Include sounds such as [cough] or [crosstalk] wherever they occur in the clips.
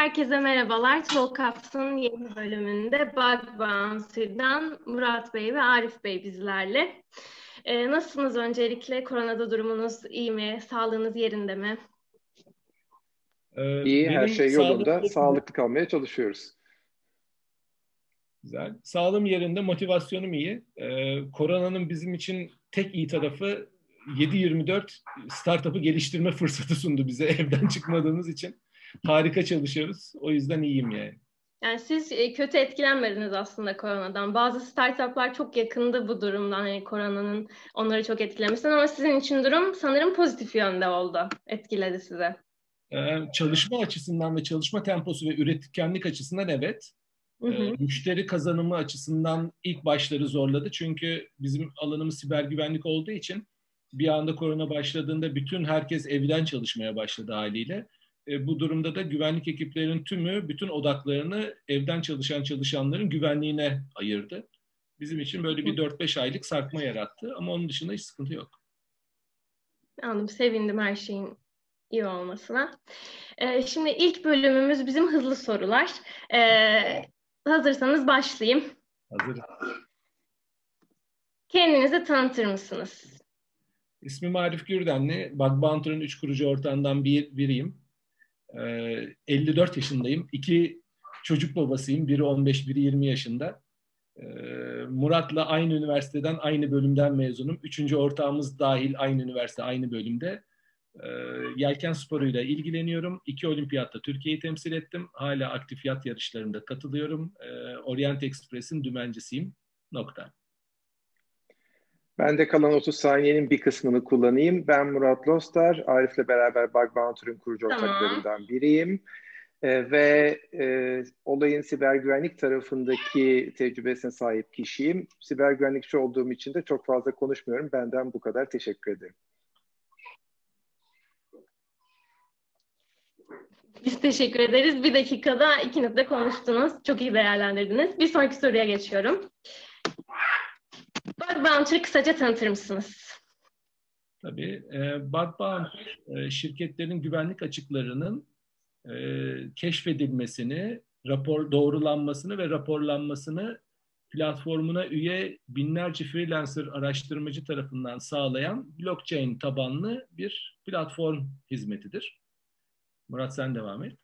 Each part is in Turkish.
Herkese merhabalar. Talkups'ın yeni bölümünde Bug Bounty'den Murat Bey ve Arif Bey bizlerle. Ee, nasılsınız öncelikle? Koronada durumunuz iyi mi? Sağlığınız yerinde mi? Ee, iyi, her şey yolunda. Sağlıklı, sağlıklı kalmaya çalışıyoruz. Güzel. Sağlığım yerinde, motivasyonum iyi. Ee, koronanın bizim için tek iyi tarafı 7-24 startup'ı geliştirme fırsatı sundu bize [laughs] evden çıkmadığımız için harika çalışıyoruz. O yüzden iyiyim yani. Yani siz e, kötü etkilenmediniz aslında koronadan. Bazı startuplar çok yakındı bu durumdan, hani koronanın onları çok etkilemesinden ama sizin için durum sanırım pozitif yönde oldu, etkiledi size. Ee, çalışma açısından ve çalışma temposu ve üretkenlik açısından evet. Hı hı. Ee, müşteri kazanımı açısından ilk başları zorladı. Çünkü bizim alanımız siber güvenlik olduğu için bir anda korona başladığında bütün herkes evden çalışmaya başladı haliyle. E, bu durumda da güvenlik ekiplerinin tümü bütün odaklarını evden çalışan çalışanların güvenliğine ayırdı. Bizim için böyle bir 4-5 aylık sarkma yarattı ama onun dışında hiç sıkıntı yok. Anladım. Sevindim her şeyin iyi olmasına. Ee, şimdi ilk bölümümüz bizim hızlı sorular. Ee, hazırsanız başlayayım. Hazırım. Kendinizi tanıtır mısınız? İsmim Arif Gürdenli. Bug Bounty'nin üç kurucu ortağından bir, biriyim. 54 ee, yaşındayım. İki çocuk babasıyım. Biri 15, biri 20 yaşında. Ee, Murat'la aynı üniversiteden, aynı bölümden mezunum. Üçüncü ortağımız dahil aynı üniversite, aynı bölümde. Ee, yelken sporuyla ilgileniyorum. İki olimpiyatta Türkiye'yi temsil ettim. Hala aktif yat yarışlarında katılıyorum. Orient Express'in dümencisiyim. Nokta. Ben de kalan 30 saniyenin bir kısmını kullanayım. Ben Murat Lostar, Arif'le beraber Bug Bounty'nin kurucu tamam. ortaklarından biriyim. Ee, ve e, olayın siber güvenlik tarafındaki tecrübesine sahip kişiyim. Siber güvenlikçi olduğum için de çok fazla konuşmuyorum. Benden bu kadar. Teşekkür ederim. Biz teşekkür ederiz. Bir dakikada ikiniz de konuştunuz. Çok iyi değerlendirdiniz. Bir sonraki soruya geçiyorum. Bounty'yi kısaca tanıtır mısınız? Tabii. E, Bounty e, şirketlerin güvenlik açıklarının e, keşfedilmesini, rapor doğrulanmasını ve raporlanmasını platformuna üye binlerce freelancer araştırmacı tarafından sağlayan blockchain tabanlı bir platform hizmetidir. Murat sen devam et.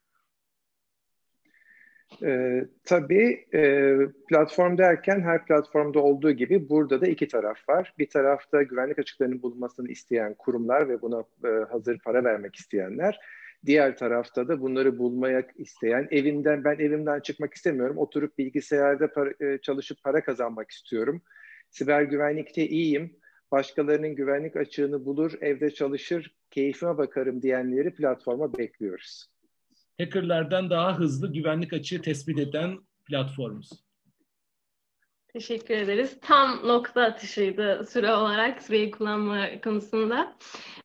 E, tabii e, platform derken her platformda olduğu gibi burada da iki taraf var. Bir tarafta güvenlik açıklarının bulunmasını isteyen kurumlar ve buna e, hazır para vermek isteyenler. Diğer tarafta da bunları bulmaya isteyen, evinden ben evimden çıkmak istemiyorum, oturup bilgisayarda para, e, çalışıp para kazanmak istiyorum. Siber güvenlikte iyiyim, başkalarının güvenlik açığını bulur, evde çalışır, keyfime bakarım diyenleri platforma bekliyoruz hackerlardan daha hızlı güvenlik açığı tespit eden platformumuz. Teşekkür ederiz. Tam nokta atışıydı süre olarak, süreyi kullanma konusunda.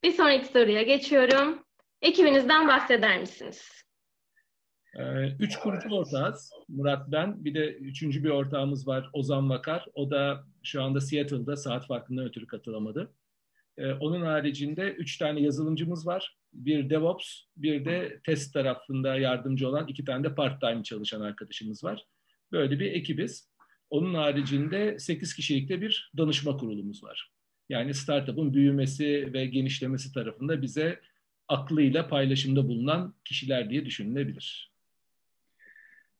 Bir sonraki soruya geçiyorum. Ekibinizden bahseder misiniz? Ee, üç kurucu ortağız. Murat ben. Bir de üçüncü bir ortağımız var Ozan Vakar. O da şu anda Seattle'da saat farkından ötürü katılamadı. Ee, onun haricinde üç tane yazılımcımız var bir DevOps, bir de test tarafında yardımcı olan iki tane de part-time çalışan arkadaşımız var. Böyle bir ekibiz. Onun haricinde 8 kişilikte bir danışma kurulumuz var. Yani startup'ın büyümesi ve genişlemesi tarafında bize aklıyla paylaşımda bulunan kişiler diye düşünülebilir.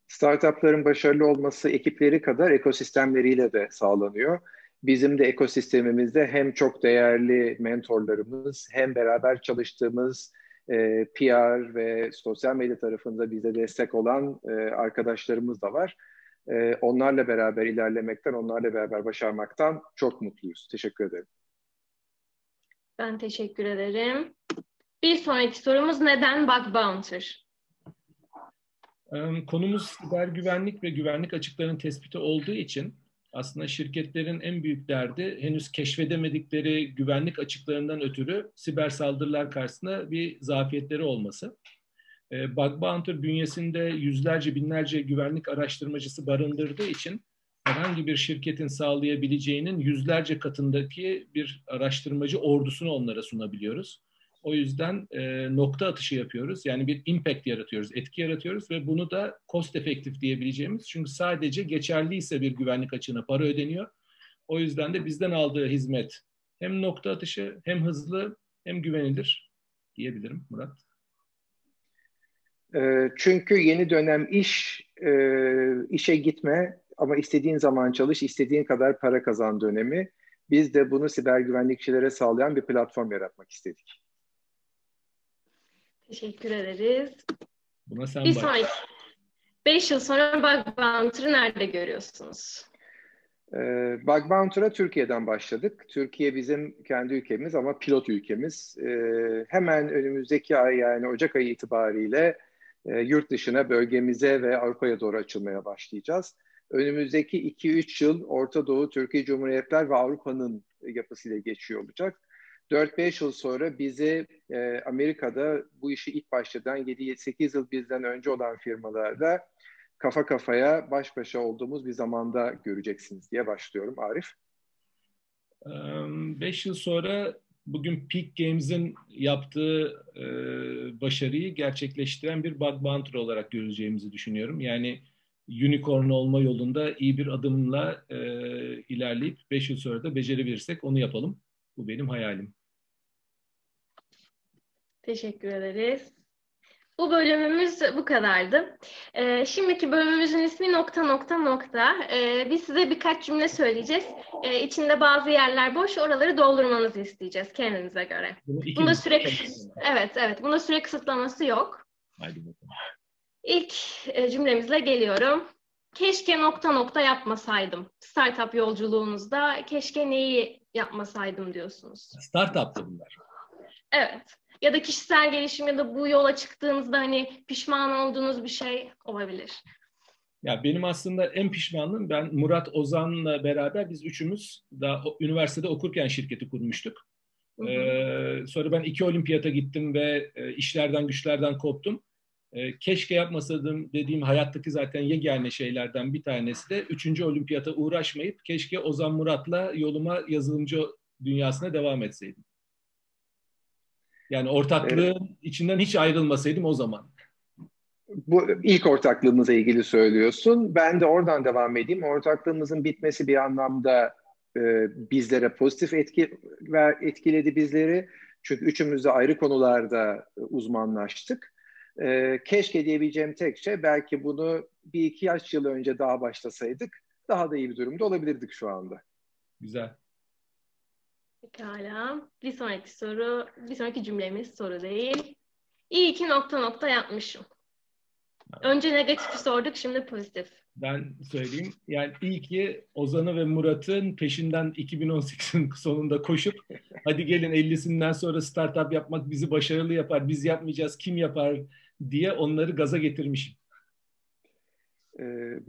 Startupların başarılı olması ekipleri kadar ekosistemleriyle de sağlanıyor. Bizim de ekosistemimizde hem çok değerli mentorlarımız hem beraber çalıştığımız e, PR ve sosyal medya tarafında bize destek olan e, arkadaşlarımız da var. E, onlarla beraber ilerlemekten, onlarla beraber başarmaktan çok mutluyuz. Teşekkür ederim. Ben teşekkür ederim. Bir sonraki sorumuz neden Bug Bouncer? Konumuz siber güvenlik ve güvenlik açıklarının tespiti olduğu için aslında şirketlerin en büyük derdi henüz keşfedemedikleri güvenlik açıklarından ötürü siber saldırılar karşısında bir zafiyetleri olması. E, Bug Bounty bünyesinde yüzlerce binlerce güvenlik araştırmacısı barındırdığı için herhangi bir şirketin sağlayabileceğinin yüzlerce katındaki bir araştırmacı ordusunu onlara sunabiliyoruz. O yüzden e, nokta atışı yapıyoruz. Yani bir impact yaratıyoruz, etki yaratıyoruz ve bunu da cost efektif diyebileceğimiz. Çünkü sadece geçerliyse bir güvenlik açığına para ödeniyor. O yüzden de bizden aldığı hizmet hem nokta atışı hem hızlı hem güvenilir diyebilirim Murat. Ee, çünkü yeni dönem iş, e, işe gitme ama istediğin zaman çalış, istediğin kadar para kazan dönemi. Biz de bunu siber güvenlikçilere sağlayan bir platform yaratmak istedik. Teşekkür ederiz. Buna sen bir bak. sonraki. Beş yıl sonra Bug Bounty'ı nerede görüyorsunuz? Ee, Bug Bounty'ra Türkiye'den başladık. Türkiye bizim kendi ülkemiz ama pilot ülkemiz. Ee, hemen önümüzdeki ay yani Ocak ayı itibariyle e, yurt dışına, bölgemize ve Avrupa'ya doğru açılmaya başlayacağız. Önümüzdeki 2-3 yıl Orta Doğu, Türkiye Cumhuriyetler ve Avrupa'nın yapısıyla geçiyor olacak. 4-5 yıl sonra bizi e, Amerika'da bu işi ilk başladan 7-8 yıl bizden önce olan firmalarda kafa kafaya baş başa olduğumuz bir zamanda göreceksiniz diye başlıyorum Arif. 5 yıl sonra bugün Peak Games'in yaptığı e, başarıyı gerçekleştiren bir bug bounty olarak göreceğimizi düşünüyorum. Yani unicorn olma yolunda iyi bir adımla e, ilerleyip 5 yıl sonra da becerebilirsek onu yapalım. Bu benim hayalim. Teşekkür ederiz. Bu bölümümüz bu kadardı. Ee, şimdiki bölümümüzün ismi nokta nokta nokta. Ee, biz size birkaç cümle söyleyeceğiz. Ee, içinde bazı yerler boş, oraları doldurmanızı isteyeceğiz kendinize göre. Bunda süre evet evet, bunda süre kısıtlaması yok. Haydi bakalım. İlk e, cümlemizle geliyorum. Keşke nokta nokta yapmasaydım. Startup yolculuğunuzda keşke neyi yapmasaydım diyorsunuz. Startup'tı bunlar. Evet. Ya da kişisel gelişim ya da bu yola çıktığınızda hani pişman olduğunuz bir şey olabilir. Ya benim aslında en pişmanlığım ben Murat Ozan'la beraber biz üçümüz daha üniversitede okurken şirketi kurmuştuk. Hı hı. Ee, sonra ben iki olimpiyata gittim ve e, işlerden güçlerden koptum. E, keşke yapmasaydım dediğim hayattaki zaten yegane şeylerden bir tanesi de üçüncü olimpiyata uğraşmayıp keşke Ozan Murat'la yoluma yazılımcı dünyasına devam etseydim. Yani ortaklığın evet. içinden hiç ayrılmasaydım o zaman. Bu ilk ortaklığımıza ilgili söylüyorsun. Ben de oradan devam edeyim. Ortaklığımızın bitmesi bir anlamda e, bizlere pozitif etki ver, etkiledi bizleri. Çünkü üçümüz de ayrı konularda uzmanlaştık. E, keşke diyebileceğim tek şey belki bunu bir iki yaş yıl önce daha başlasaydık daha da iyi bir durumda olabilirdik şu anda. Güzel. Pekala. Bir sonraki soru, bir sonraki cümlemiz soru değil. İyi ki nokta nokta yapmışım. Önce negatifi sorduk, şimdi pozitif. Ben söyleyeyim. Yani iyi ki Ozan'ı ve Murat'ın peşinden 2018'in [laughs] sonunda koşup hadi gelin 50'sinden sonra startup yapmak bizi başarılı yapar, biz yapmayacağız, kim yapar diye onları gaza getirmişim.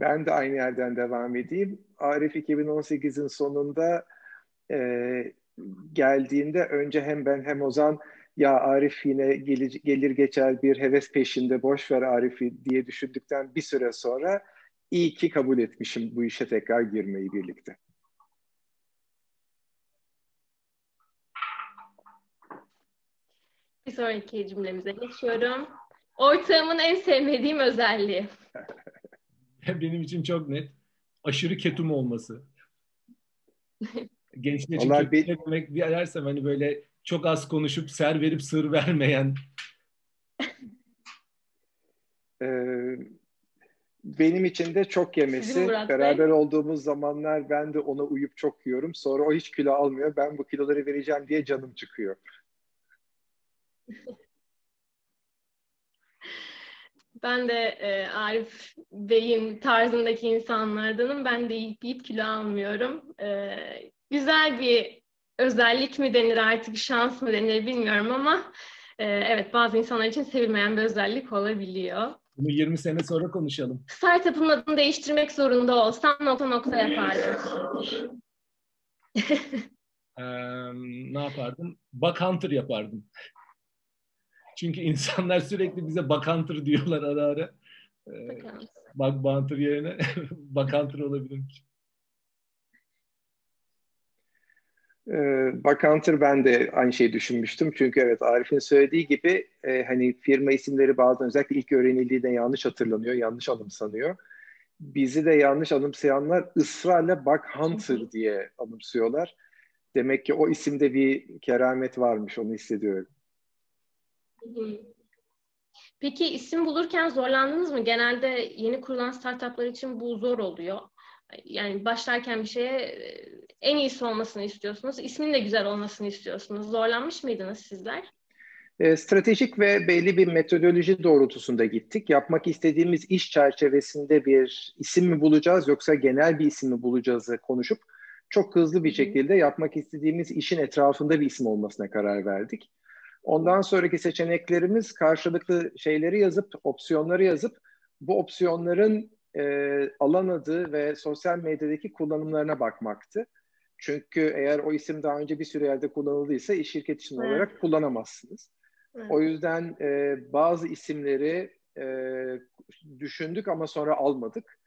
Ben de aynı yerden devam edeyim. Arif 2018'in sonunda e, geldiğinde önce hem ben hem Ozan ya Arif yine gelir, gelir geçer bir heves peşinde boş ver Arif'i diye düşündükten bir süre sonra iyi ki kabul etmişim bu işe tekrar girmeyi birlikte. Bir sonraki cümlemize geçiyorum. Ortağımın en sevmediğim özelliği. [laughs] Benim için çok net. Aşırı ketum olması. Gençler için Vallahi bir... demek dersem hani böyle çok az konuşup ser verip sır vermeyen. Ee, benim için de çok yemesi. Beraber olduğumuz zamanlar ben de ona uyup çok yiyorum. Sonra o hiç kilo almıyor. Ben bu kiloları vereceğim diye canım çıkıyor. [laughs] Ben de e, Arif Bey'in tarzındaki insanlardanım. Ben de yiyip yiyip kilo almıyorum. E, güzel bir özellik mi denir artık, şans mı denir bilmiyorum ama e, evet bazı insanlar için sevilmeyen bir özellik olabiliyor. Bunu 20 sene sonra konuşalım. Startup'ın adını değiştirmek zorunda olsam nokta nokta yapardım. ee, ne yapardım? Bug Hunter yapardım. Çünkü insanlar sürekli bize Hunter diyorlar ara ara. Ee, Bug Bounter yerine [laughs] Hunter olabilirmiş. Bakantır ben de aynı şeyi düşünmüştüm. Çünkü evet Arif'in söylediği gibi e, hani firma isimleri bazen özellikle ilk öğrenildiğinde yanlış hatırlanıyor, yanlış anımsanıyor. Bizi de yanlış anımsayanlar ısrarla Buck Hunter diye anımsıyorlar. Demek ki o isimde bir keramet varmış, onu hissediyorum. Peki isim bulurken zorlandınız mı? Genelde yeni kurulan startuplar için bu zor oluyor. Yani başlarken bir şeye e, en iyisi olmasını istiyorsunuz. İsmin de güzel olmasını istiyorsunuz. Zorlanmış mıydınız sizler? E, stratejik ve belli bir metodoloji doğrultusunda gittik. Yapmak istediğimiz iş çerçevesinde bir isim mi bulacağız yoksa genel bir isim mi bulacağızı konuşup çok hızlı bir şekilde yapmak istediğimiz işin etrafında bir isim olmasına karar verdik. Ondan sonraki seçeneklerimiz karşılıklı şeyleri yazıp, opsiyonları yazıp bu opsiyonların e, alan adı ve sosyal medyadaki kullanımlarına bakmaktı. Çünkü eğer o isim daha önce bir süre yerde kullanıldıysa iş şirket için evet. olarak kullanamazsınız. Evet. O yüzden e, bazı isimleri e, düşündük ama sonra almadık.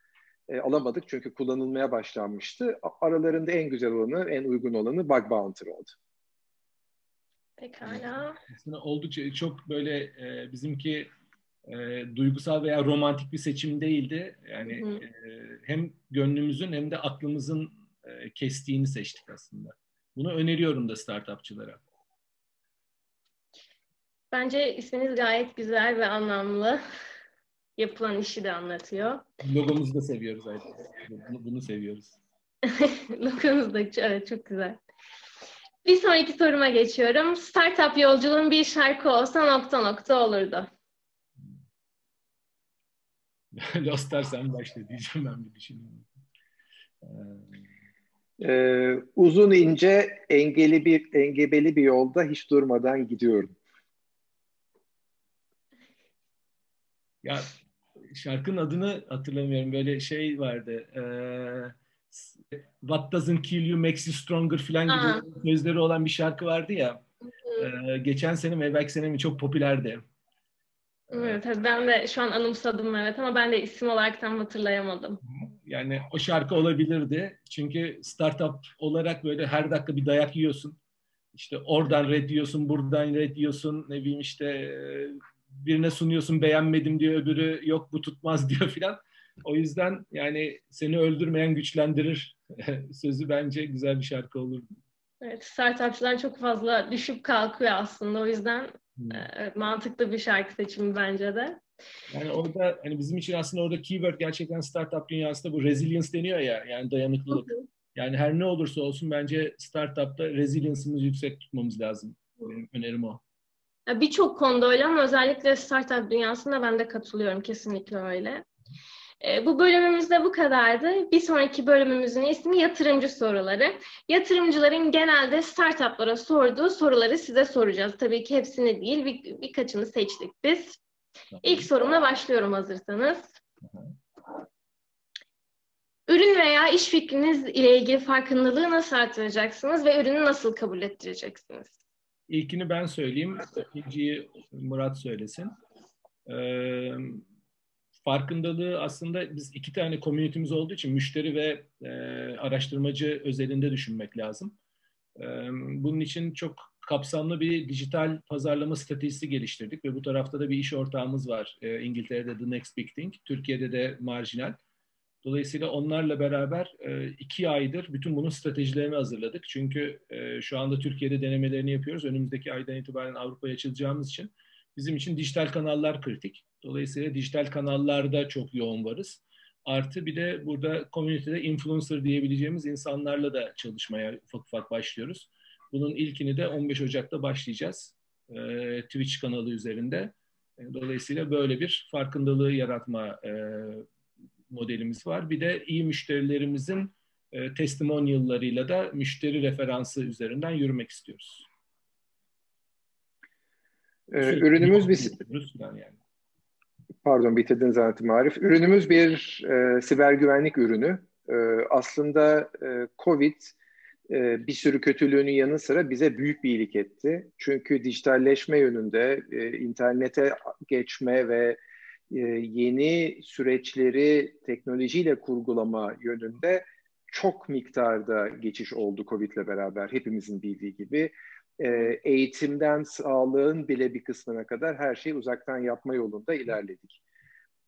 E, alamadık çünkü kullanılmaya başlanmıştı. Aralarında en güzel olanı, en uygun olanı Bug Bounty oldu. Pekala. Aslında oldukça çok böyle e, bizimki e, duygusal veya romantik bir seçim değildi. Yani hı hı. E, hem gönlümüzün hem de aklımızın e, kestiğini seçtik aslında. Bunu öneriyorum da startupçılara. Bence isminiz gayet güzel ve anlamlı. [laughs] Yapılan işi de anlatıyor. Logomuzu da seviyoruz ayrıca. Bunu, bunu seviyoruz. [laughs] Logonuz da evet, çok güzel. Bir sonraki soruma geçiyorum. Startup yolculuğun bir şarkı olsa nokta nokta olurdu. [laughs] Lostar sen başla diyeceğim ben bir düşünüyorum. Ee, uzun ince engeli bir engebeli bir yolda hiç durmadan gidiyorum. Ya şarkının adını hatırlamıyorum. Böyle şey vardı. Ee, What doesn't kill you makes you stronger falan gibi sözleri olan bir şarkı vardı ya. Ee, geçen sene mi belki sene mi çok popülerdi. Evet, ben de şu an anımsadım evet ama ben de isim olarak tam hatırlayamadım. Yani o şarkı olabilirdi. Çünkü startup olarak böyle her dakika bir dayak yiyorsun. İşte oradan red diyorsun, buradan red diyorsun. Ne bileyim işte birine sunuyorsun beğenmedim diyor, öbürü yok bu tutmaz [laughs] diyor filan. O yüzden yani seni öldürmeyen güçlendirir [laughs] sözü bence güzel bir şarkı olur. Evet, startupçılar çok fazla düşüp kalkıyor aslında. O yüzden hmm. e, mantıklı bir şarkı seçimi bence de. Yani orada hani bizim için aslında orada keyword gerçekten startup dünyasında bu resilience deniyor ya yani dayanıklılık. Yani her ne olursa olsun bence startupta resilience'ımızı yüksek tutmamız lazım. Benim önerim o. Birçok konuda öyle ama özellikle startup dünyasında ben de katılıyorum kesinlikle öyle. E, bu bölümümüzde bu kadardı. Bir sonraki bölümümüzün ismi yatırımcı soruları. Yatırımcıların genelde startuplara sorduğu soruları size soracağız. Tabii ki hepsini değil, bir, birkaçını seçtik biz. İlk sorumla başlıyorum hazırsanız. Ürün veya iş fikriniz ile ilgili farkındalığı nasıl artıracaksınız ve ürünü nasıl kabul ettireceksiniz? İlkini ben söyleyeyim, ikinciyi Murat söylesin. Ee, farkındalığı aslında biz iki tane komünitemiz olduğu için müşteri ve e, araştırmacı özelinde düşünmek lazım. E, bunun için çok kapsamlı bir dijital pazarlama stratejisi geliştirdik ve bu tarafta da bir iş ortağımız var. E, İngiltere'de The Next Big Thing, Türkiye'de de Marjinal. Dolayısıyla onlarla beraber e, iki aydır bütün bunun stratejilerini hazırladık. Çünkü e, şu anda Türkiye'de denemelerini yapıyoruz. Önümüzdeki aydan itibaren Avrupa'ya açılacağımız için bizim için dijital kanallar kritik. Dolayısıyla dijital kanallarda çok yoğun varız. Artı bir de burada komünitede influencer diyebileceğimiz insanlarla da çalışmaya ufak ufak başlıyoruz. Bunun ilkini de 15 Ocak'ta başlayacağız. E, Twitch kanalı üzerinde. E, dolayısıyla böyle bir farkındalığı yaratma e, modelimiz var. Bir de iyi müşterilerimizin e, testimonial'larıyla da müşteri referansı üzerinden yürümek istiyoruz. Ee, ürünümüz bir... Yani. Pardon bitirdin zaten Arif. Ürünümüz bir e, siber güvenlik ürünü. E, aslında e, Covid e, bir sürü kötülüğünün yanı sıra bize büyük bir iyilik etti. Çünkü dijitalleşme yönünde e, internete geçme ve e, yeni süreçleri teknolojiyle kurgulama yönünde çok miktarda geçiş oldu Covid'le beraber hepimizin bildiği gibi. E, eğitimden sağlığın bile bir kısmına kadar her şeyi uzaktan yapma yolunda ilerledik.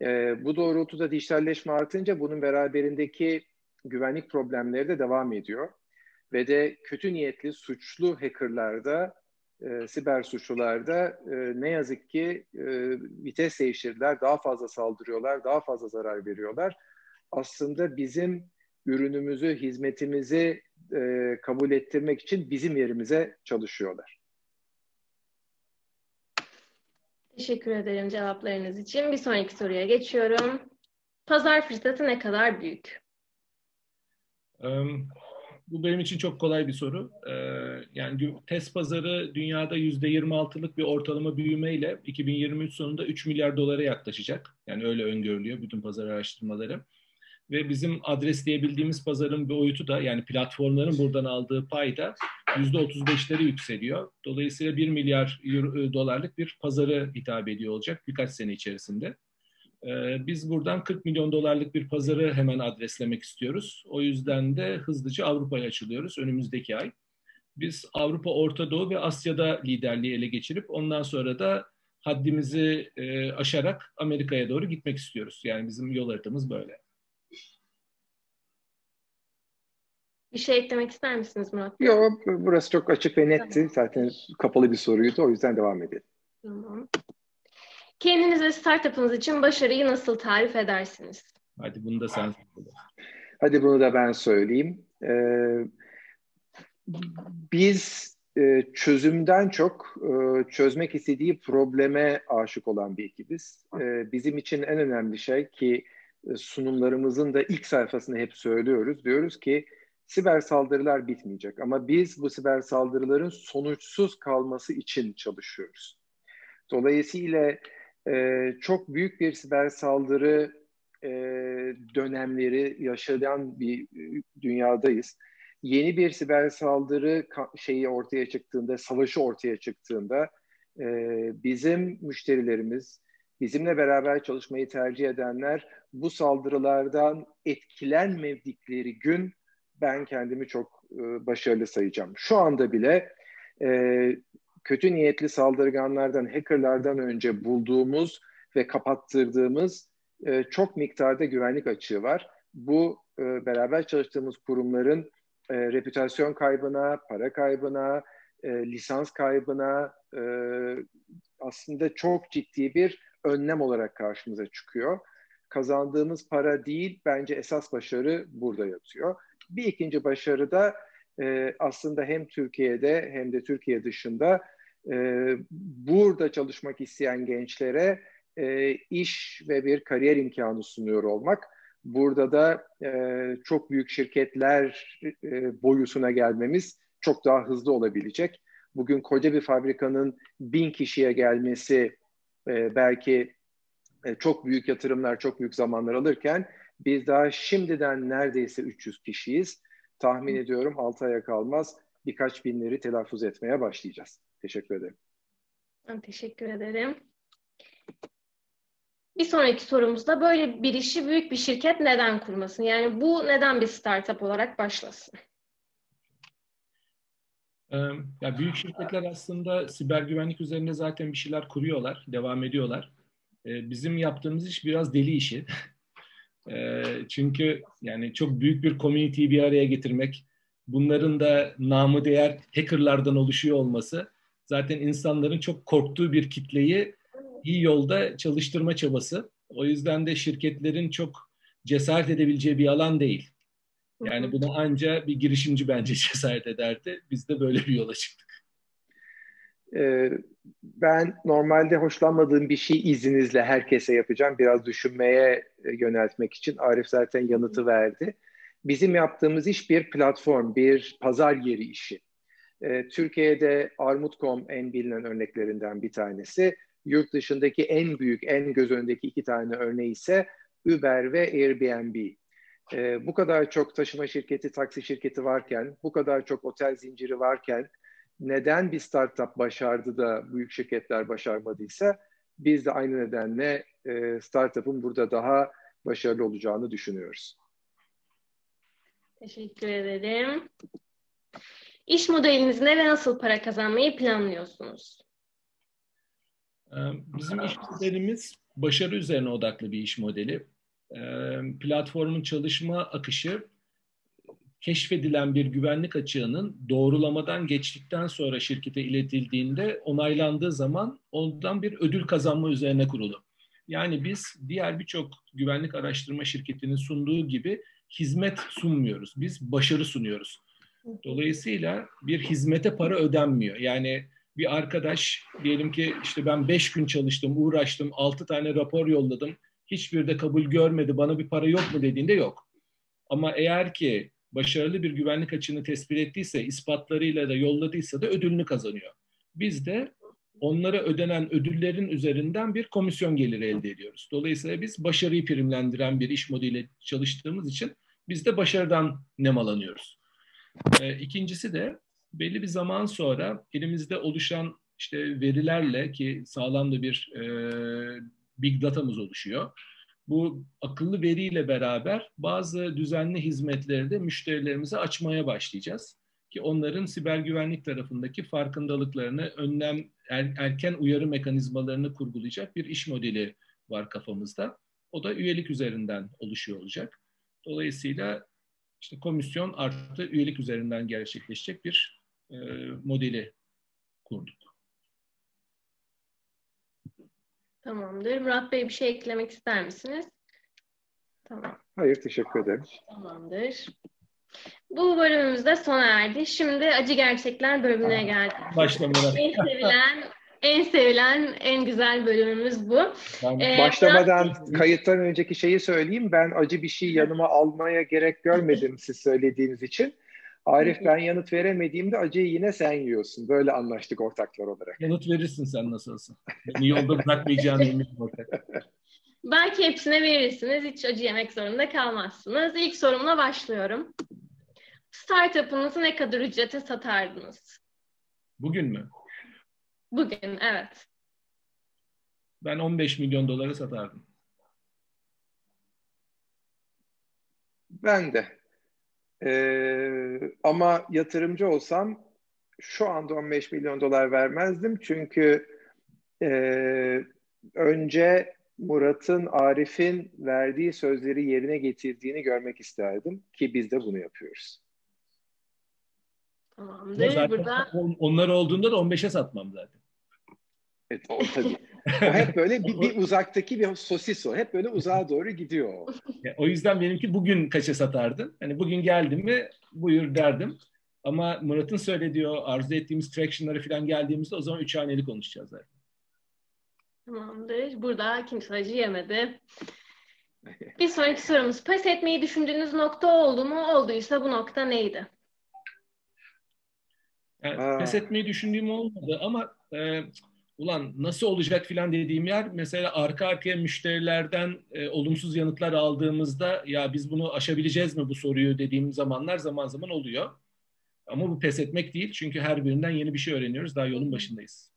E, bu doğrultuda dijitalleşme artınca bunun beraberindeki güvenlik problemleri de devam ediyor. Ve de kötü niyetli suçlu hackerlarda, e, siber suçlularda ne yazık ki e, vites değiştirdiler, daha fazla saldırıyorlar, daha fazla zarar veriyorlar. Aslında bizim ürünümüzü, hizmetimizi e, kabul ettirmek için bizim yerimize çalışıyorlar. Teşekkür ederim cevaplarınız için. Bir sonraki soruya geçiyorum. Pazar fırsatı ne kadar büyük? Um, bu benim için çok kolay bir soru. Ee, yani test pazarı dünyada %26'lık bir ortalama büyümeyle 2023 sonunda 3 milyar dolara yaklaşacak. Yani öyle öngörülüyor bütün pazar araştırmaları ve bizim adresleyebildiğimiz pazarın boyutu da yani platformların buradan aldığı pay da %35'leri yükseliyor. Dolayısıyla 1 milyar euro, e, dolarlık bir pazarı hitap ediyor olacak birkaç sene içerisinde. Ee, biz buradan 40 milyon dolarlık bir pazarı hemen adreslemek istiyoruz. O yüzden de hızlıca Avrupa'ya açılıyoruz önümüzdeki ay. Biz Avrupa, Orta Doğu ve Asya'da liderliği ele geçirip ondan sonra da haddimizi e, aşarak Amerika'ya doğru gitmek istiyoruz. Yani bizim yol haritamız böyle. Bir şey eklemek ister misiniz Murat? Yok, burası çok açık ve netti. Tamam. Zaten kapalı bir soruydu. O yüzden devam edelim. Tamam. Kendiniz ve startup'ınız için başarıyı nasıl tarif edersiniz? Hadi bunu da sen Hadi bunu da ben söyleyeyim. Ee, biz e, çözümden çok e, çözmek istediği probleme aşık olan bir ekibiz. E, bizim için en önemli şey ki e, sunumlarımızın da ilk sayfasında hep söylüyoruz. Diyoruz ki siber saldırılar bitmeyecek ama biz bu siber saldırıların sonuçsuz kalması için çalışıyoruz. Dolayısıyla e, çok büyük bir siber saldırı e, dönemleri yaşayan bir dünyadayız. Yeni bir siber saldırı şeyi ortaya çıktığında, savaşı ortaya çıktığında e, bizim müşterilerimiz, bizimle beraber çalışmayı tercih edenler bu saldırılardan etkilenmedikleri gün ben kendimi çok e, başarılı sayacağım. Şu anda bile e, kötü niyetli saldırganlardan, hackerlardan önce bulduğumuz ve kapattırdığımız e, çok miktarda güvenlik açığı var. Bu e, beraber çalıştığımız kurumların e, reputasyon kaybına, para kaybına, e, lisans kaybına e, aslında çok ciddi bir önlem olarak karşımıza çıkıyor. Kazandığımız para değil, bence esas başarı burada yatıyor. Bir ikinci başarı da e, aslında hem Türkiye'de hem de Türkiye dışında e, burada çalışmak isteyen gençlere e, iş ve bir kariyer imkanı sunuyor olmak. Burada da e, çok büyük şirketler e, boyusuna gelmemiz çok daha hızlı olabilecek. Bugün koca bir fabrikanın bin kişiye gelmesi e, belki e, çok büyük yatırımlar, çok büyük zamanlar alırken biz daha şimdiden neredeyse 300 kişiyiz. Tahmin ediyorum 6 aya kalmaz birkaç binleri telaffuz etmeye başlayacağız. Teşekkür ederim. Ben teşekkür ederim. Bir sonraki sorumuzda böyle bir işi büyük bir şirket neden kurmasın? Yani bu neden bir startup olarak başlasın? Ya büyük şirketler aslında siber güvenlik üzerinde zaten bir şeyler kuruyorlar, devam ediyorlar. Bizim yaptığımız iş biraz deli işi. Çünkü yani çok büyük bir community'yi bir araya getirmek, bunların da namı değer hackerlardan oluşuyor olması zaten insanların çok korktuğu bir kitleyi iyi yolda çalıştırma çabası. O yüzden de şirketlerin çok cesaret edebileceği bir alan değil. Yani buna anca bir girişimci bence [laughs] cesaret ederdi. Biz de böyle bir yola çıktık. Ee, ben normalde hoşlanmadığım bir şey izninizle herkese yapacağım. Biraz düşünmeye e, yöneltmek için. Arif zaten yanıtı verdi. Bizim yaptığımız iş bir platform, bir pazar yeri işi. Ee, Türkiye'de Armut.com en bilinen örneklerinden bir tanesi. Yurt dışındaki en büyük, en göz önündeki iki tane örneği ise Uber ve Airbnb. Ee, bu kadar çok taşıma şirketi, taksi şirketi varken, bu kadar çok otel zinciri varken neden bir startup başardı da büyük şirketler başarmadıysa biz de aynı nedenle e, startup'ın burada daha başarılı olacağını düşünüyoruz. Teşekkür ederim. İş modelinizde ve nasıl para kazanmayı planlıyorsunuz? Ee, bizim iş modelimiz başarı üzerine odaklı bir iş modeli. Ee, platformun çalışma akışı keşfedilen bir güvenlik açığının doğrulamadan geçtikten sonra şirkete iletildiğinde onaylandığı zaman ondan bir ödül kazanma üzerine kurulu. Yani biz diğer birçok güvenlik araştırma şirketinin sunduğu gibi hizmet sunmuyoruz. Biz başarı sunuyoruz. Dolayısıyla bir hizmete para ödenmiyor. Yani bir arkadaş diyelim ki işte ben beş gün çalıştım, uğraştım, altı tane rapor yolladım. Hiçbir de kabul görmedi, bana bir para yok mu dediğinde yok. Ama eğer ki başarılı bir güvenlik açığını tespit ettiyse, ispatlarıyla da yolladıysa da ödülünü kazanıyor. Biz de onlara ödenen ödüllerin üzerinden bir komisyon geliri elde ediyoruz. Dolayısıyla biz başarıyı primlendiren bir iş modeliyle çalıştığımız için biz de başarıdan nemalanıyoruz. E, ikincisi de belli bir zaman sonra elimizde oluşan işte verilerle ki sağlam da bir e, big datamız oluşuyor. Bu akıllı veriyle beraber bazı düzenli hizmetleri de müşterilerimize açmaya başlayacağız. Ki onların siber güvenlik tarafındaki farkındalıklarını, önlem, er, erken uyarı mekanizmalarını kurgulayacak bir iş modeli var kafamızda. O da üyelik üzerinden oluşuyor olacak. Dolayısıyla işte komisyon artı üyelik üzerinden gerçekleşecek bir e, modeli kurduk. Tamamdır. Murat Bey bir şey eklemek ister misiniz? Tamam. Hayır, teşekkür ederim. Tamamdır. Bu bölümümüz de sona erdi. Şimdi acı gerçekler bölümüne geldik. Başla Murat. En sevilen, en sevilen, en güzel bölümümüz bu. ee, başlamadan Murat... kayıttan önceki şeyi söyleyeyim. Ben acı bir şey yanıma almaya gerek görmedim siz söylediğiniz için. Arif ben yanıt veremediğimde acıyı yine sen yiyorsun. Böyle anlaştık ortaklar olarak. Yanıt verirsin sen nasıl olsa. Beni yolda bırakmayacağını eminim ortak. Belki hepsine verirsiniz. Hiç acı yemek zorunda kalmazsınız. İlk sorumla başlıyorum. Startup'ınızı ne kadar ücrete satardınız? Bugün mü? Bugün, evet. Ben 15 milyon dolara satardım. Ben de. Ee, ama yatırımcı olsam şu anda 15 milyon dolar vermezdim. Çünkü e, önce Murat'ın, Arif'in verdiği sözleri yerine getirdiğini görmek isterdim. Ki biz de bunu yapıyoruz. Tamamdır. Zaten Burada... Onlar olduğunda da 15'e satmam zaten. Evet o tabii. O hep [laughs] böyle bir, bir uzaktaki bir sosis o. Hep böyle uzağa doğru gidiyor o. o yüzden benimki bugün kaça satardın? Hani bugün geldim mi buyur derdim. Ama Murat'ın söylediği o arzu ettiğimiz traction'ları falan geldiğimizde o zaman üç haneli konuşacağız zaten. Tamamdır. Burada kimse acı yemedi. [laughs] Bir sonraki sorumuz. Pes etmeyi düşündüğünüz nokta oldu mu? Olduysa bu nokta neydi? Yani pes etmeyi düşündüğüm olmadı ama e, ulan nasıl olacak filan dediğim yer mesela arka arkaya müşterilerden e, olumsuz yanıtlar aldığımızda ya biz bunu aşabileceğiz mi bu soruyu dediğim zamanlar zaman zaman oluyor. Ama bu pes etmek değil çünkü her birinden yeni bir şey öğreniyoruz. Daha yolun başındayız.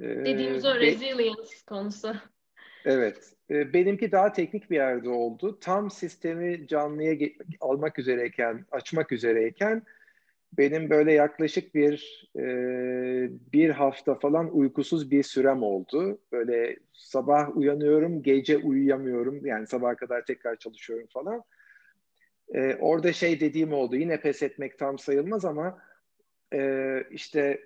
Ee, Dediğimiz o resilience konusu. Evet. Ee, benimki daha teknik bir yerde oldu. Tam sistemi canlıya almak üzereyken, açmak üzereyken benim böyle yaklaşık bir e, bir hafta falan uykusuz bir sürem oldu. Böyle sabah uyanıyorum, gece uyuyamıyorum. Yani sabaha kadar tekrar çalışıyorum falan. E, orada şey dediğim oldu. Yine pes etmek tam sayılmaz ama e, işte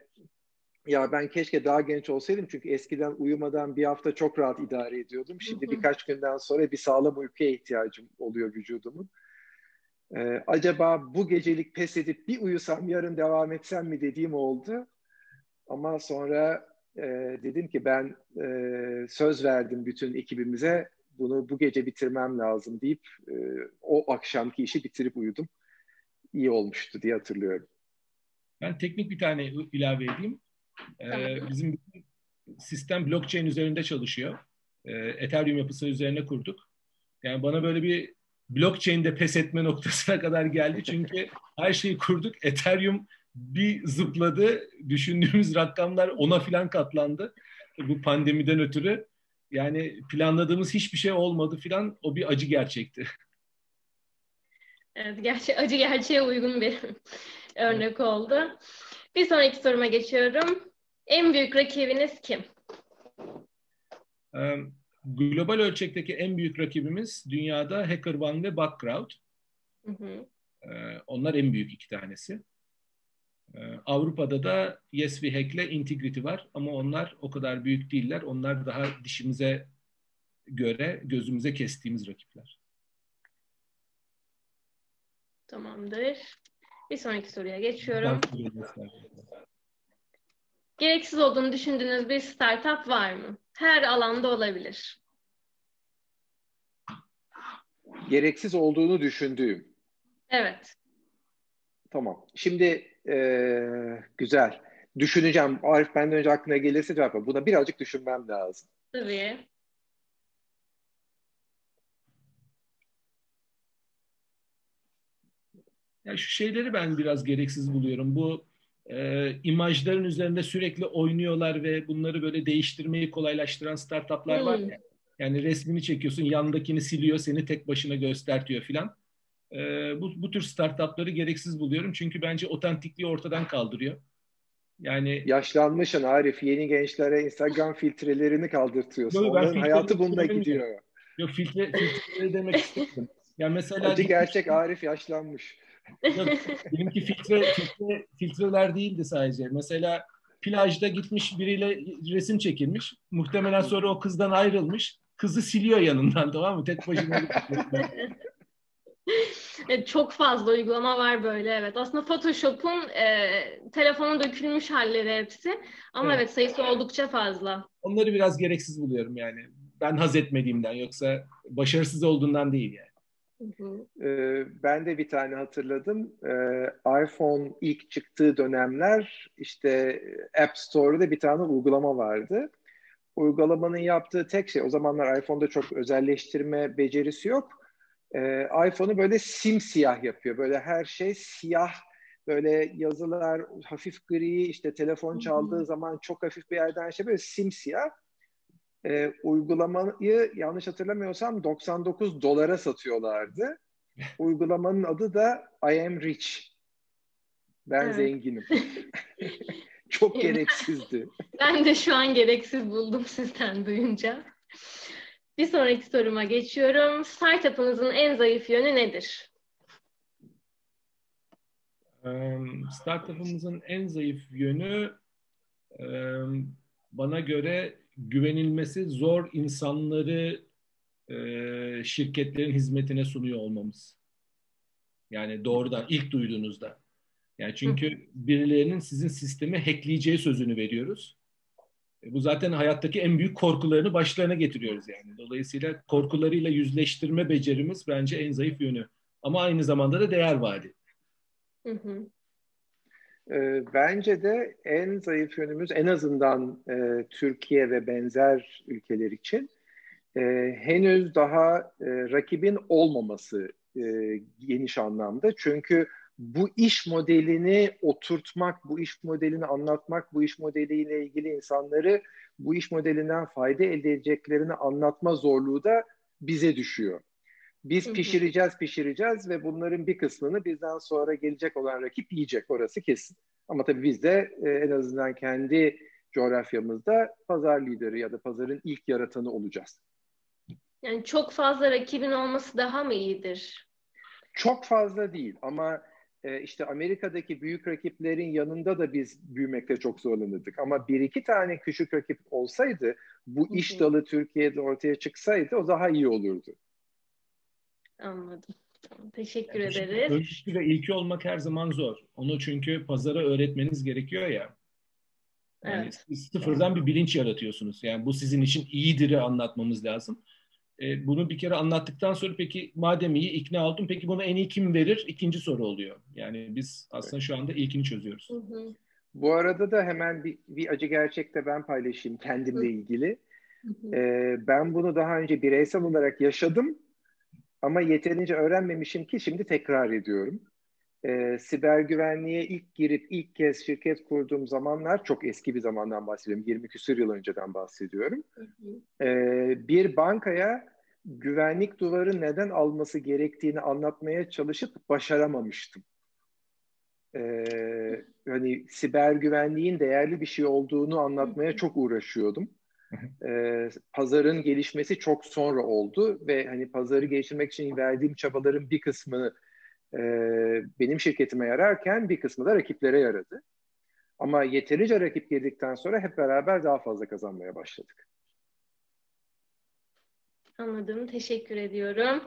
ya ben keşke daha genç olsaydım çünkü eskiden uyumadan bir hafta çok rahat idare ediyordum. Şimdi birkaç günden sonra bir sağlam uykuya ihtiyacım oluyor vücudumun. Ee, acaba bu gecelik pes edip bir uyusam yarın devam etsem mi dediğim oldu. Ama sonra e, dedim ki ben e, söz verdim bütün ekibimize bunu bu gece bitirmem lazım deyip e, o akşamki işi bitirip uyudum. İyi olmuştu diye hatırlıyorum. Ben teknik bir tane ilave edeyim. Ee, bizim sistem blockchain üzerinde çalışıyor. Ee, Ethereum yapısı üzerine kurduk. Yani bana böyle bir blockchain'de pes etme noktasına kadar geldi. Çünkü [laughs] her şeyi kurduk. Ethereum bir zıpladı. Düşündüğümüz rakamlar ona filan katlandı. Bu pandemiden ötürü. Yani planladığımız hiçbir şey olmadı filan. O bir acı gerçekti. Evet, gerçi acı gerçeğe uygun bir [laughs] örnek oldu. Bir sonraki soruma geçiyorum. En büyük rakibiniz kim? Global ölçekteki en büyük rakibimiz dünyada HackerOne ve Bugcrowd. Hı hı. Onlar en büyük iki tanesi. Avrupa'da da Yes ve Hack ile Integrity var ama onlar o kadar büyük değiller. Onlar daha dişimize göre gözümüze kestiğimiz rakipler. Tamamdır. Bir sonraki soruya geçiyorum. Gereksiz olduğunu düşündüğünüz bir startup var mı? Her alanda olabilir. Gereksiz olduğunu düşündüğüm. Evet. Tamam. Şimdi e, güzel. Düşüneceğim. Arif benden önce aklına gelirse cevap ver. Buna birazcık düşünmem lazım. Tabii. Ya şu şeyleri ben biraz gereksiz buluyorum. Bu e, imajların üzerinde sürekli oynuyorlar ve bunları böyle değiştirmeyi kolaylaştıran startuplar hmm. var ya. Yani resmini çekiyorsun, yandakini siliyor, seni tek başına göstertiyor filan. E, bu, bu tür startupları gereksiz buluyorum. Çünkü bence otentikliği ortadan kaldırıyor. Yani yaşlanmışsın Arif. Yeni gençlere Instagram filtrelerini kaldırtıyorsun. Yok, Onların hayatı bununla gidiyor. Yok filtre, filtre demek istedim. Yani mesela Acı gerçek Arif yaşlanmış. benimki filtre, filtre, filtreler değildi sadece. Mesela plajda gitmiş biriyle resim çekilmiş. Muhtemelen sonra o kızdan ayrılmış. Kızı siliyor yanından tamam mı? Tek başına. evet, çok fazla uygulama var böyle evet. Aslında Photoshop'un e, telefona dökülmüş halleri hepsi. Ama evet. evet sayısı oldukça fazla. Onları biraz gereksiz buluyorum yani. Ben haz etmediğimden yoksa başarısız olduğundan değil yani. Ee, ben de bir tane hatırladım. Ee, iPhone ilk çıktığı dönemler işte App Store'da bir tane uygulama vardı. Uygulamanın yaptığı tek şey, o zamanlar iPhone'da çok özelleştirme becerisi yok. Ee, iPhone'u böyle simsiyah yapıyor. Böyle her şey siyah, böyle yazılar hafif gri, işte telefon çaldığı zaman çok hafif bir yerden şey böyle simsiyah e, uygulamayı yanlış hatırlamıyorsam 99 dolara satıyorlardı. [laughs] Uygulamanın adı da I am rich. Ben evet. zenginim. [laughs] Çok gereksizdi. [laughs] Ben de şu an gereksiz buldum sizden duyunca. Bir sonraki soruma geçiyorum. Startup'ınızın en zayıf yönü nedir? Startup'ımızın en zayıf yönü bana göre güvenilmesi zor insanları e, şirketlerin hizmetine sunuyor olmamız. Yani doğrudan ilk duyduğunuzda. Yani çünkü birilerinin sizin sistemi hackleyeceği sözünü veriyoruz. E, bu zaten hayattaki en büyük korkularını başlarına getiriyoruz yani. Dolayısıyla korkularıyla yüzleştirme becerimiz bence en zayıf yönü. Ama aynı zamanda da değer vaadi. Hı hı. E, bence de en zayıf yönümüz en azından e, Türkiye ve benzer ülkeler için e, henüz daha e, rakibin olmaması e, geniş anlamda. Çünkü bu iş modelini oturtmak, bu iş modelini anlatmak, bu iş modeliyle ilgili insanları bu iş modelinden fayda elde edeceklerini anlatma zorluğu da bize düşüyor. Biz pişireceğiz, pişireceğiz ve bunların bir kısmını bizden sonra gelecek olan rakip yiyecek. Orası kesin. Ama tabii biz de e, en azından kendi coğrafyamızda pazar lideri ya da pazarın ilk yaratanı olacağız. Yani çok fazla rakibin olması daha mı iyidir? Çok fazla değil ama e, işte Amerika'daki büyük rakiplerin yanında da biz büyümekte çok zorlanırdık. Ama bir iki tane küçük rakip olsaydı, bu iş dalı Türkiye'de ortaya çıksaydı o daha iyi olurdu. Anladım. teşekkür yani ederiz. Öncüsü ve ilki olmak her zaman zor. Onu çünkü pazara öğretmeniz gerekiyor ya. Yani evet. sıfırdan bir bilinç yaratıyorsunuz. Yani bu sizin için iyidir'i anlatmamız lazım. E, bunu bir kere anlattıktan sonra peki madem iyi ikna oldum peki bunu en iyi kim verir? İkinci soru oluyor. Yani biz aslında şu anda ilkini çözüyoruz. Hı hı. Bu arada da hemen bir, bir acı gerçek de ben paylaşayım kendimle ilgili. Hı hı. Ee, ben bunu daha önce bireysel olarak yaşadım ama yeterince öğrenmemişim ki şimdi tekrar ediyorum. Ee, siber güvenliğe ilk girip ilk kez şirket kurduğum zamanlar çok eski bir zamandan bahsediyorum. 20 küsur yıl önceden bahsediyorum. Ee, bir bankaya güvenlik duvarı neden alması gerektiğini anlatmaya çalışıp başaramamıştım. Ee, hani siber güvenliğin değerli bir şey olduğunu anlatmaya çok uğraşıyordum. Ee, pazarın gelişmesi çok sonra oldu ve hani pazarı geliştirmek için verdiğim çabaların bir kısmını e, benim şirketime yararken bir kısmı da rakiplere yaradı. Ama yeterince rakip girdikten sonra hep beraber daha fazla kazanmaya başladık. Anladım. Teşekkür ediyorum.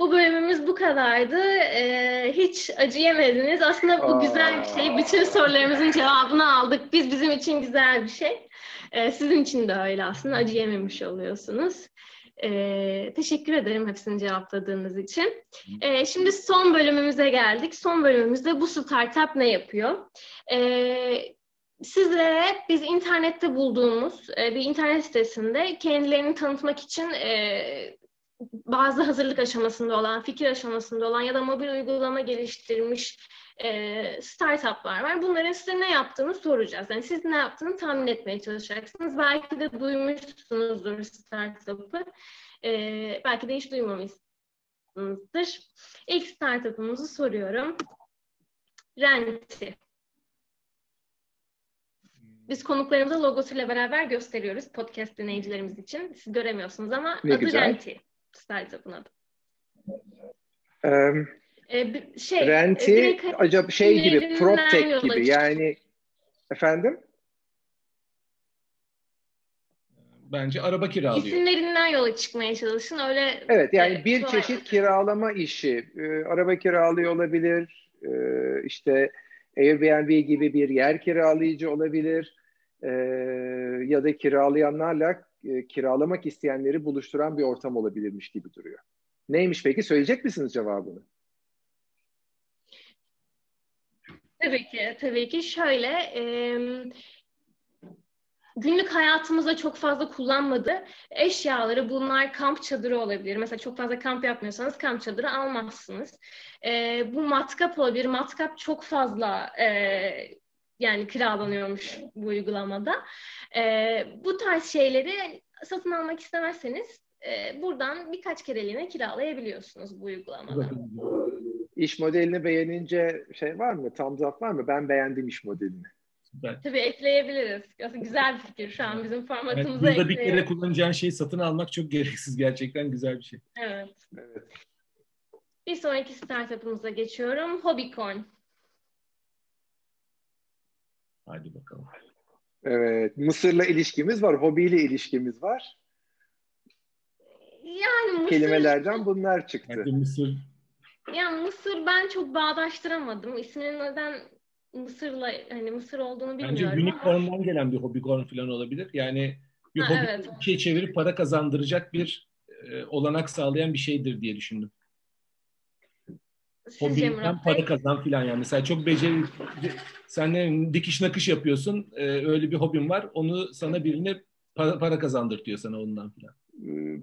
Bu bölümümüz bu kadardı. Ee, hiç acı yemediniz. Aslında bu Aa. güzel bir şey. Bütün sorularımızın cevabını aldık. Biz bizim için güzel bir şey. Ee, sizin için de öyle aslında. Acı yememiş oluyorsunuz. Ee, teşekkür ederim hepsini cevapladığınız için. Ee, şimdi son bölümümüze geldik. Son bölümümüzde bu startup ne yapıyor? Ee, sizlere biz internette bulduğumuz e, bir internet sitesinde kendilerini tanıtmak için e, bazı hazırlık aşamasında olan, fikir aşamasında olan ya da mobil uygulama geliştirmiş e, startuplar var. Bunların size ne yaptığını soracağız. Yani siz ne yaptığını tahmin etmeye çalışacaksınız. Belki de duymuşsunuzdur startup'ı. E, belki de hiç duymamışsınızdır. İlk startup'ımızı soruyorum. Renti. Biz konuklarımıza logosuyla beraber gösteriyoruz podcast dinleyicilerimiz için. Siz göremiyorsunuz ama ne adı güzel. Renti. Startup'ın adı. Um, ee, şey, Renti direkt, acaba şey gibi, PropTech gibi yani efendim? Bence araba kiralıyor. İsimlerinden yola çıkmaya çalışın. Öyle Evet yani e, bir çeşit kiralama işi. Ee, araba kiralıyor olabilir. Ee, işte Airbnb gibi bir yer kiralayıcı olabilir. Ee, ya da kiralayanlarla e, kiralamak isteyenleri buluşturan bir ortam olabilirmiş gibi duruyor. Neymiş peki? Söyleyecek misiniz cevabını? Tabii ki, tabii ki. Şöyle, e, günlük hayatımızda çok fazla kullanmadığı eşyaları bunlar kamp çadırı olabilir. Mesela çok fazla kamp yapmıyorsanız kamp çadırı almazsınız. E, bu matkap olabilir. Matkap çok fazla e, yani kiralanıyormuş bu uygulamada. E, bu tarz şeyleri satın almak istemezseniz e, buradan birkaç kereliğine kiralayabiliyorsunuz bu uygulamada. [laughs] İş modelini beğenince şey var mı? Thumbs up var mı? Ben beğendim iş modelini. Süper. Tabii ekleyebiliriz. Aslında güzel bir fikir şu an bizim formatımıza evet, Burada bir kere kullanacağın şeyi satın almak çok gereksiz. Gerçekten güzel bir şey. Evet. evet. Bir sonraki startup'ımıza geçiyorum. Hobbycorn. Hadi bakalım. Evet. Mısır'la ilişkimiz var. Hobiyle ilişkimiz var. Yani Mısır... Kelimelerden bunlar çıktı. Hadi Mısır. Ya Mısır ben çok bağdaştıramadım. İsminin neden Mısır'la hani Mısır olduğunu bilmiyorum. Bence unicorn'dan ama... gelen bir hobicorn falan olabilir. Yani bir ha, hobi evet. şey çevirip para kazandıracak bir e, olanak sağlayan bir şeydir diye düşündüm. Hobiden para kazan filan yani. Mesela çok beceri sen ne dikiş nakış yapıyorsun. E, öyle bir hobin var. Onu sana birine para, para kazandırtıyor sana ondan filan.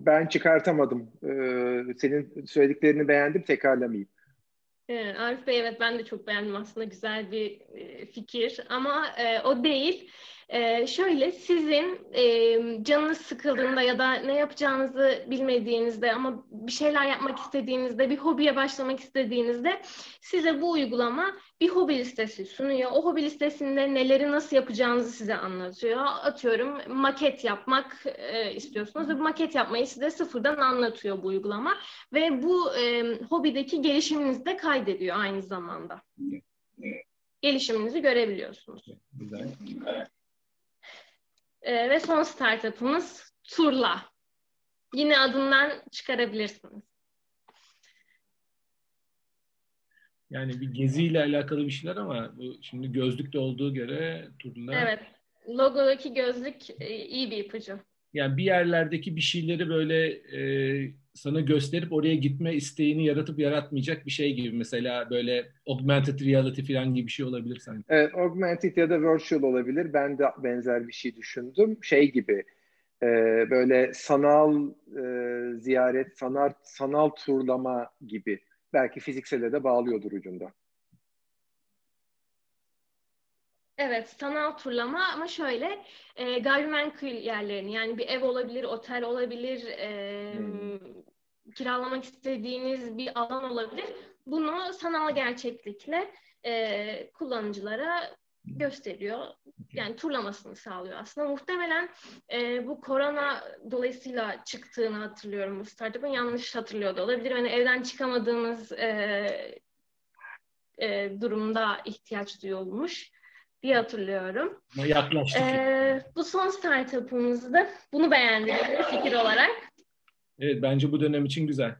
Ben çıkartamadım. Ee, senin söylediklerini beğendim. Tekrarlamayayım. Evet, Arif Bey evet ben de çok beğendim aslında güzel bir e, fikir ama e, o değil. E, şöyle sizin e, canınız sıkıldığında ya da ne yapacağınızı bilmediğinizde ama bir şeyler yapmak istediğinizde, bir hobiye başlamak istediğinizde size bu uygulama bir hobi listesi sunuyor. O hobi listesinde neleri nasıl yapacağınızı size anlatıyor. Atıyorum maket yapmak e, istiyorsunuz ve bu maket yapmayı size sıfırdan anlatıyor bu uygulama ve bu e, hobideki gelişiminizi de kaydediyor aynı zamanda. Gelişiminizi görebiliyorsunuz. Güzel. E, ve son startup'ımız Turla. Yine adından çıkarabilirsiniz. Yani bir geziyle alakalı bir şeyler ama bu şimdi gözlükte olduğu göre Turla. Evet. Logodaki gözlük e, iyi bir ipucu. Yani bir yerlerdeki bir şeyleri böyle e, sana gösterip oraya gitme isteğini yaratıp yaratmayacak bir şey gibi. Mesela böyle augmented reality falan gibi bir şey olabilir sanki. Evet, augmented ya da virtual olabilir. Ben de benzer bir şey düşündüm. Şey gibi e, böyle sanal e, ziyaret, sanal, sanal turlama gibi. Belki fiziksele de bağlıyordur ucunda. Evet, sanal turlama ama şöyle e, gayrimenkul yerlerini yani bir ev olabilir, otel olabilir, e, hmm. kiralamak istediğiniz bir alan olabilir. Bunu sanal gerçeklikle e, kullanıcılara gösteriyor. Yani turlamasını sağlıyor aslında. Muhtemelen e, bu korona dolayısıyla çıktığını hatırlıyorum bu startup'ın. Yanlış hatırlıyor da olabilir. Yani evden çıkamadığımız e, e, durumda ihtiyaç duyulmuş diye hatırlıyorum. Yaklaştık. Ee, bu son startup'ımızdı. Bunu beğendim fikir olarak. Evet bence bu dönem için güzel.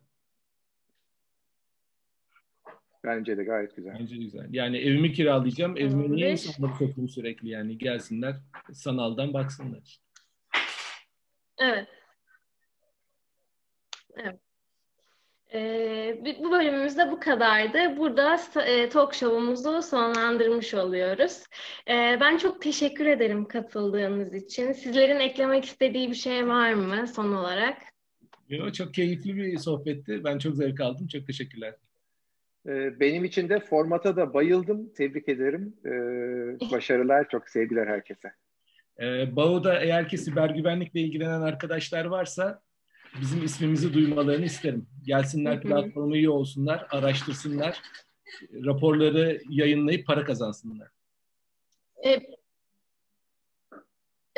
Bence de gayet güzel. Bence de güzel. Yani evimi kiralayacağım. Evime niye insanları sokayım sürekli yani gelsinler sanaldan baksınlar. Evet. Evet. Ee, bu bölümümüzde bu kadardı. Burada e, talk show'umuzu sonlandırmış oluyoruz. Ee, ben çok teşekkür ederim katıldığınız için. Sizlerin eklemek istediği bir şey var mı son olarak? Yo, çok keyifli bir sohbetti. Ben çok zevk aldım. Çok teşekkürler. Ee, benim için de formata da bayıldım. Tebrik ederim. Ee, [laughs] başarılar, çok sevgiler herkese. Ee, Bağo'da eğer ki siber güvenlikle ilgilenen arkadaşlar varsa bizim ismimizi duymalarını isterim. Gelsinler platformu iyi olsunlar, araştırsınlar, raporları yayınlayıp para kazansınlar. E,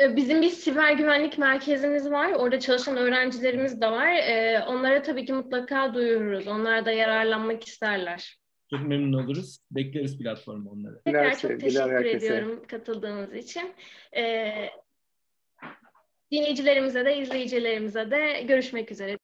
e, bizim bir siber güvenlik merkezimiz var. Orada çalışan öğrencilerimiz de var. E, onlara tabii ki mutlaka duyururuz. Onlar da yararlanmak isterler. Çok memnun oluruz. Bekleriz platformu onları. Tekrar çok teşekkür herkese. ediyorum katıldığınız için. Ee, dinleyicilerimize de izleyicilerimize de görüşmek üzere.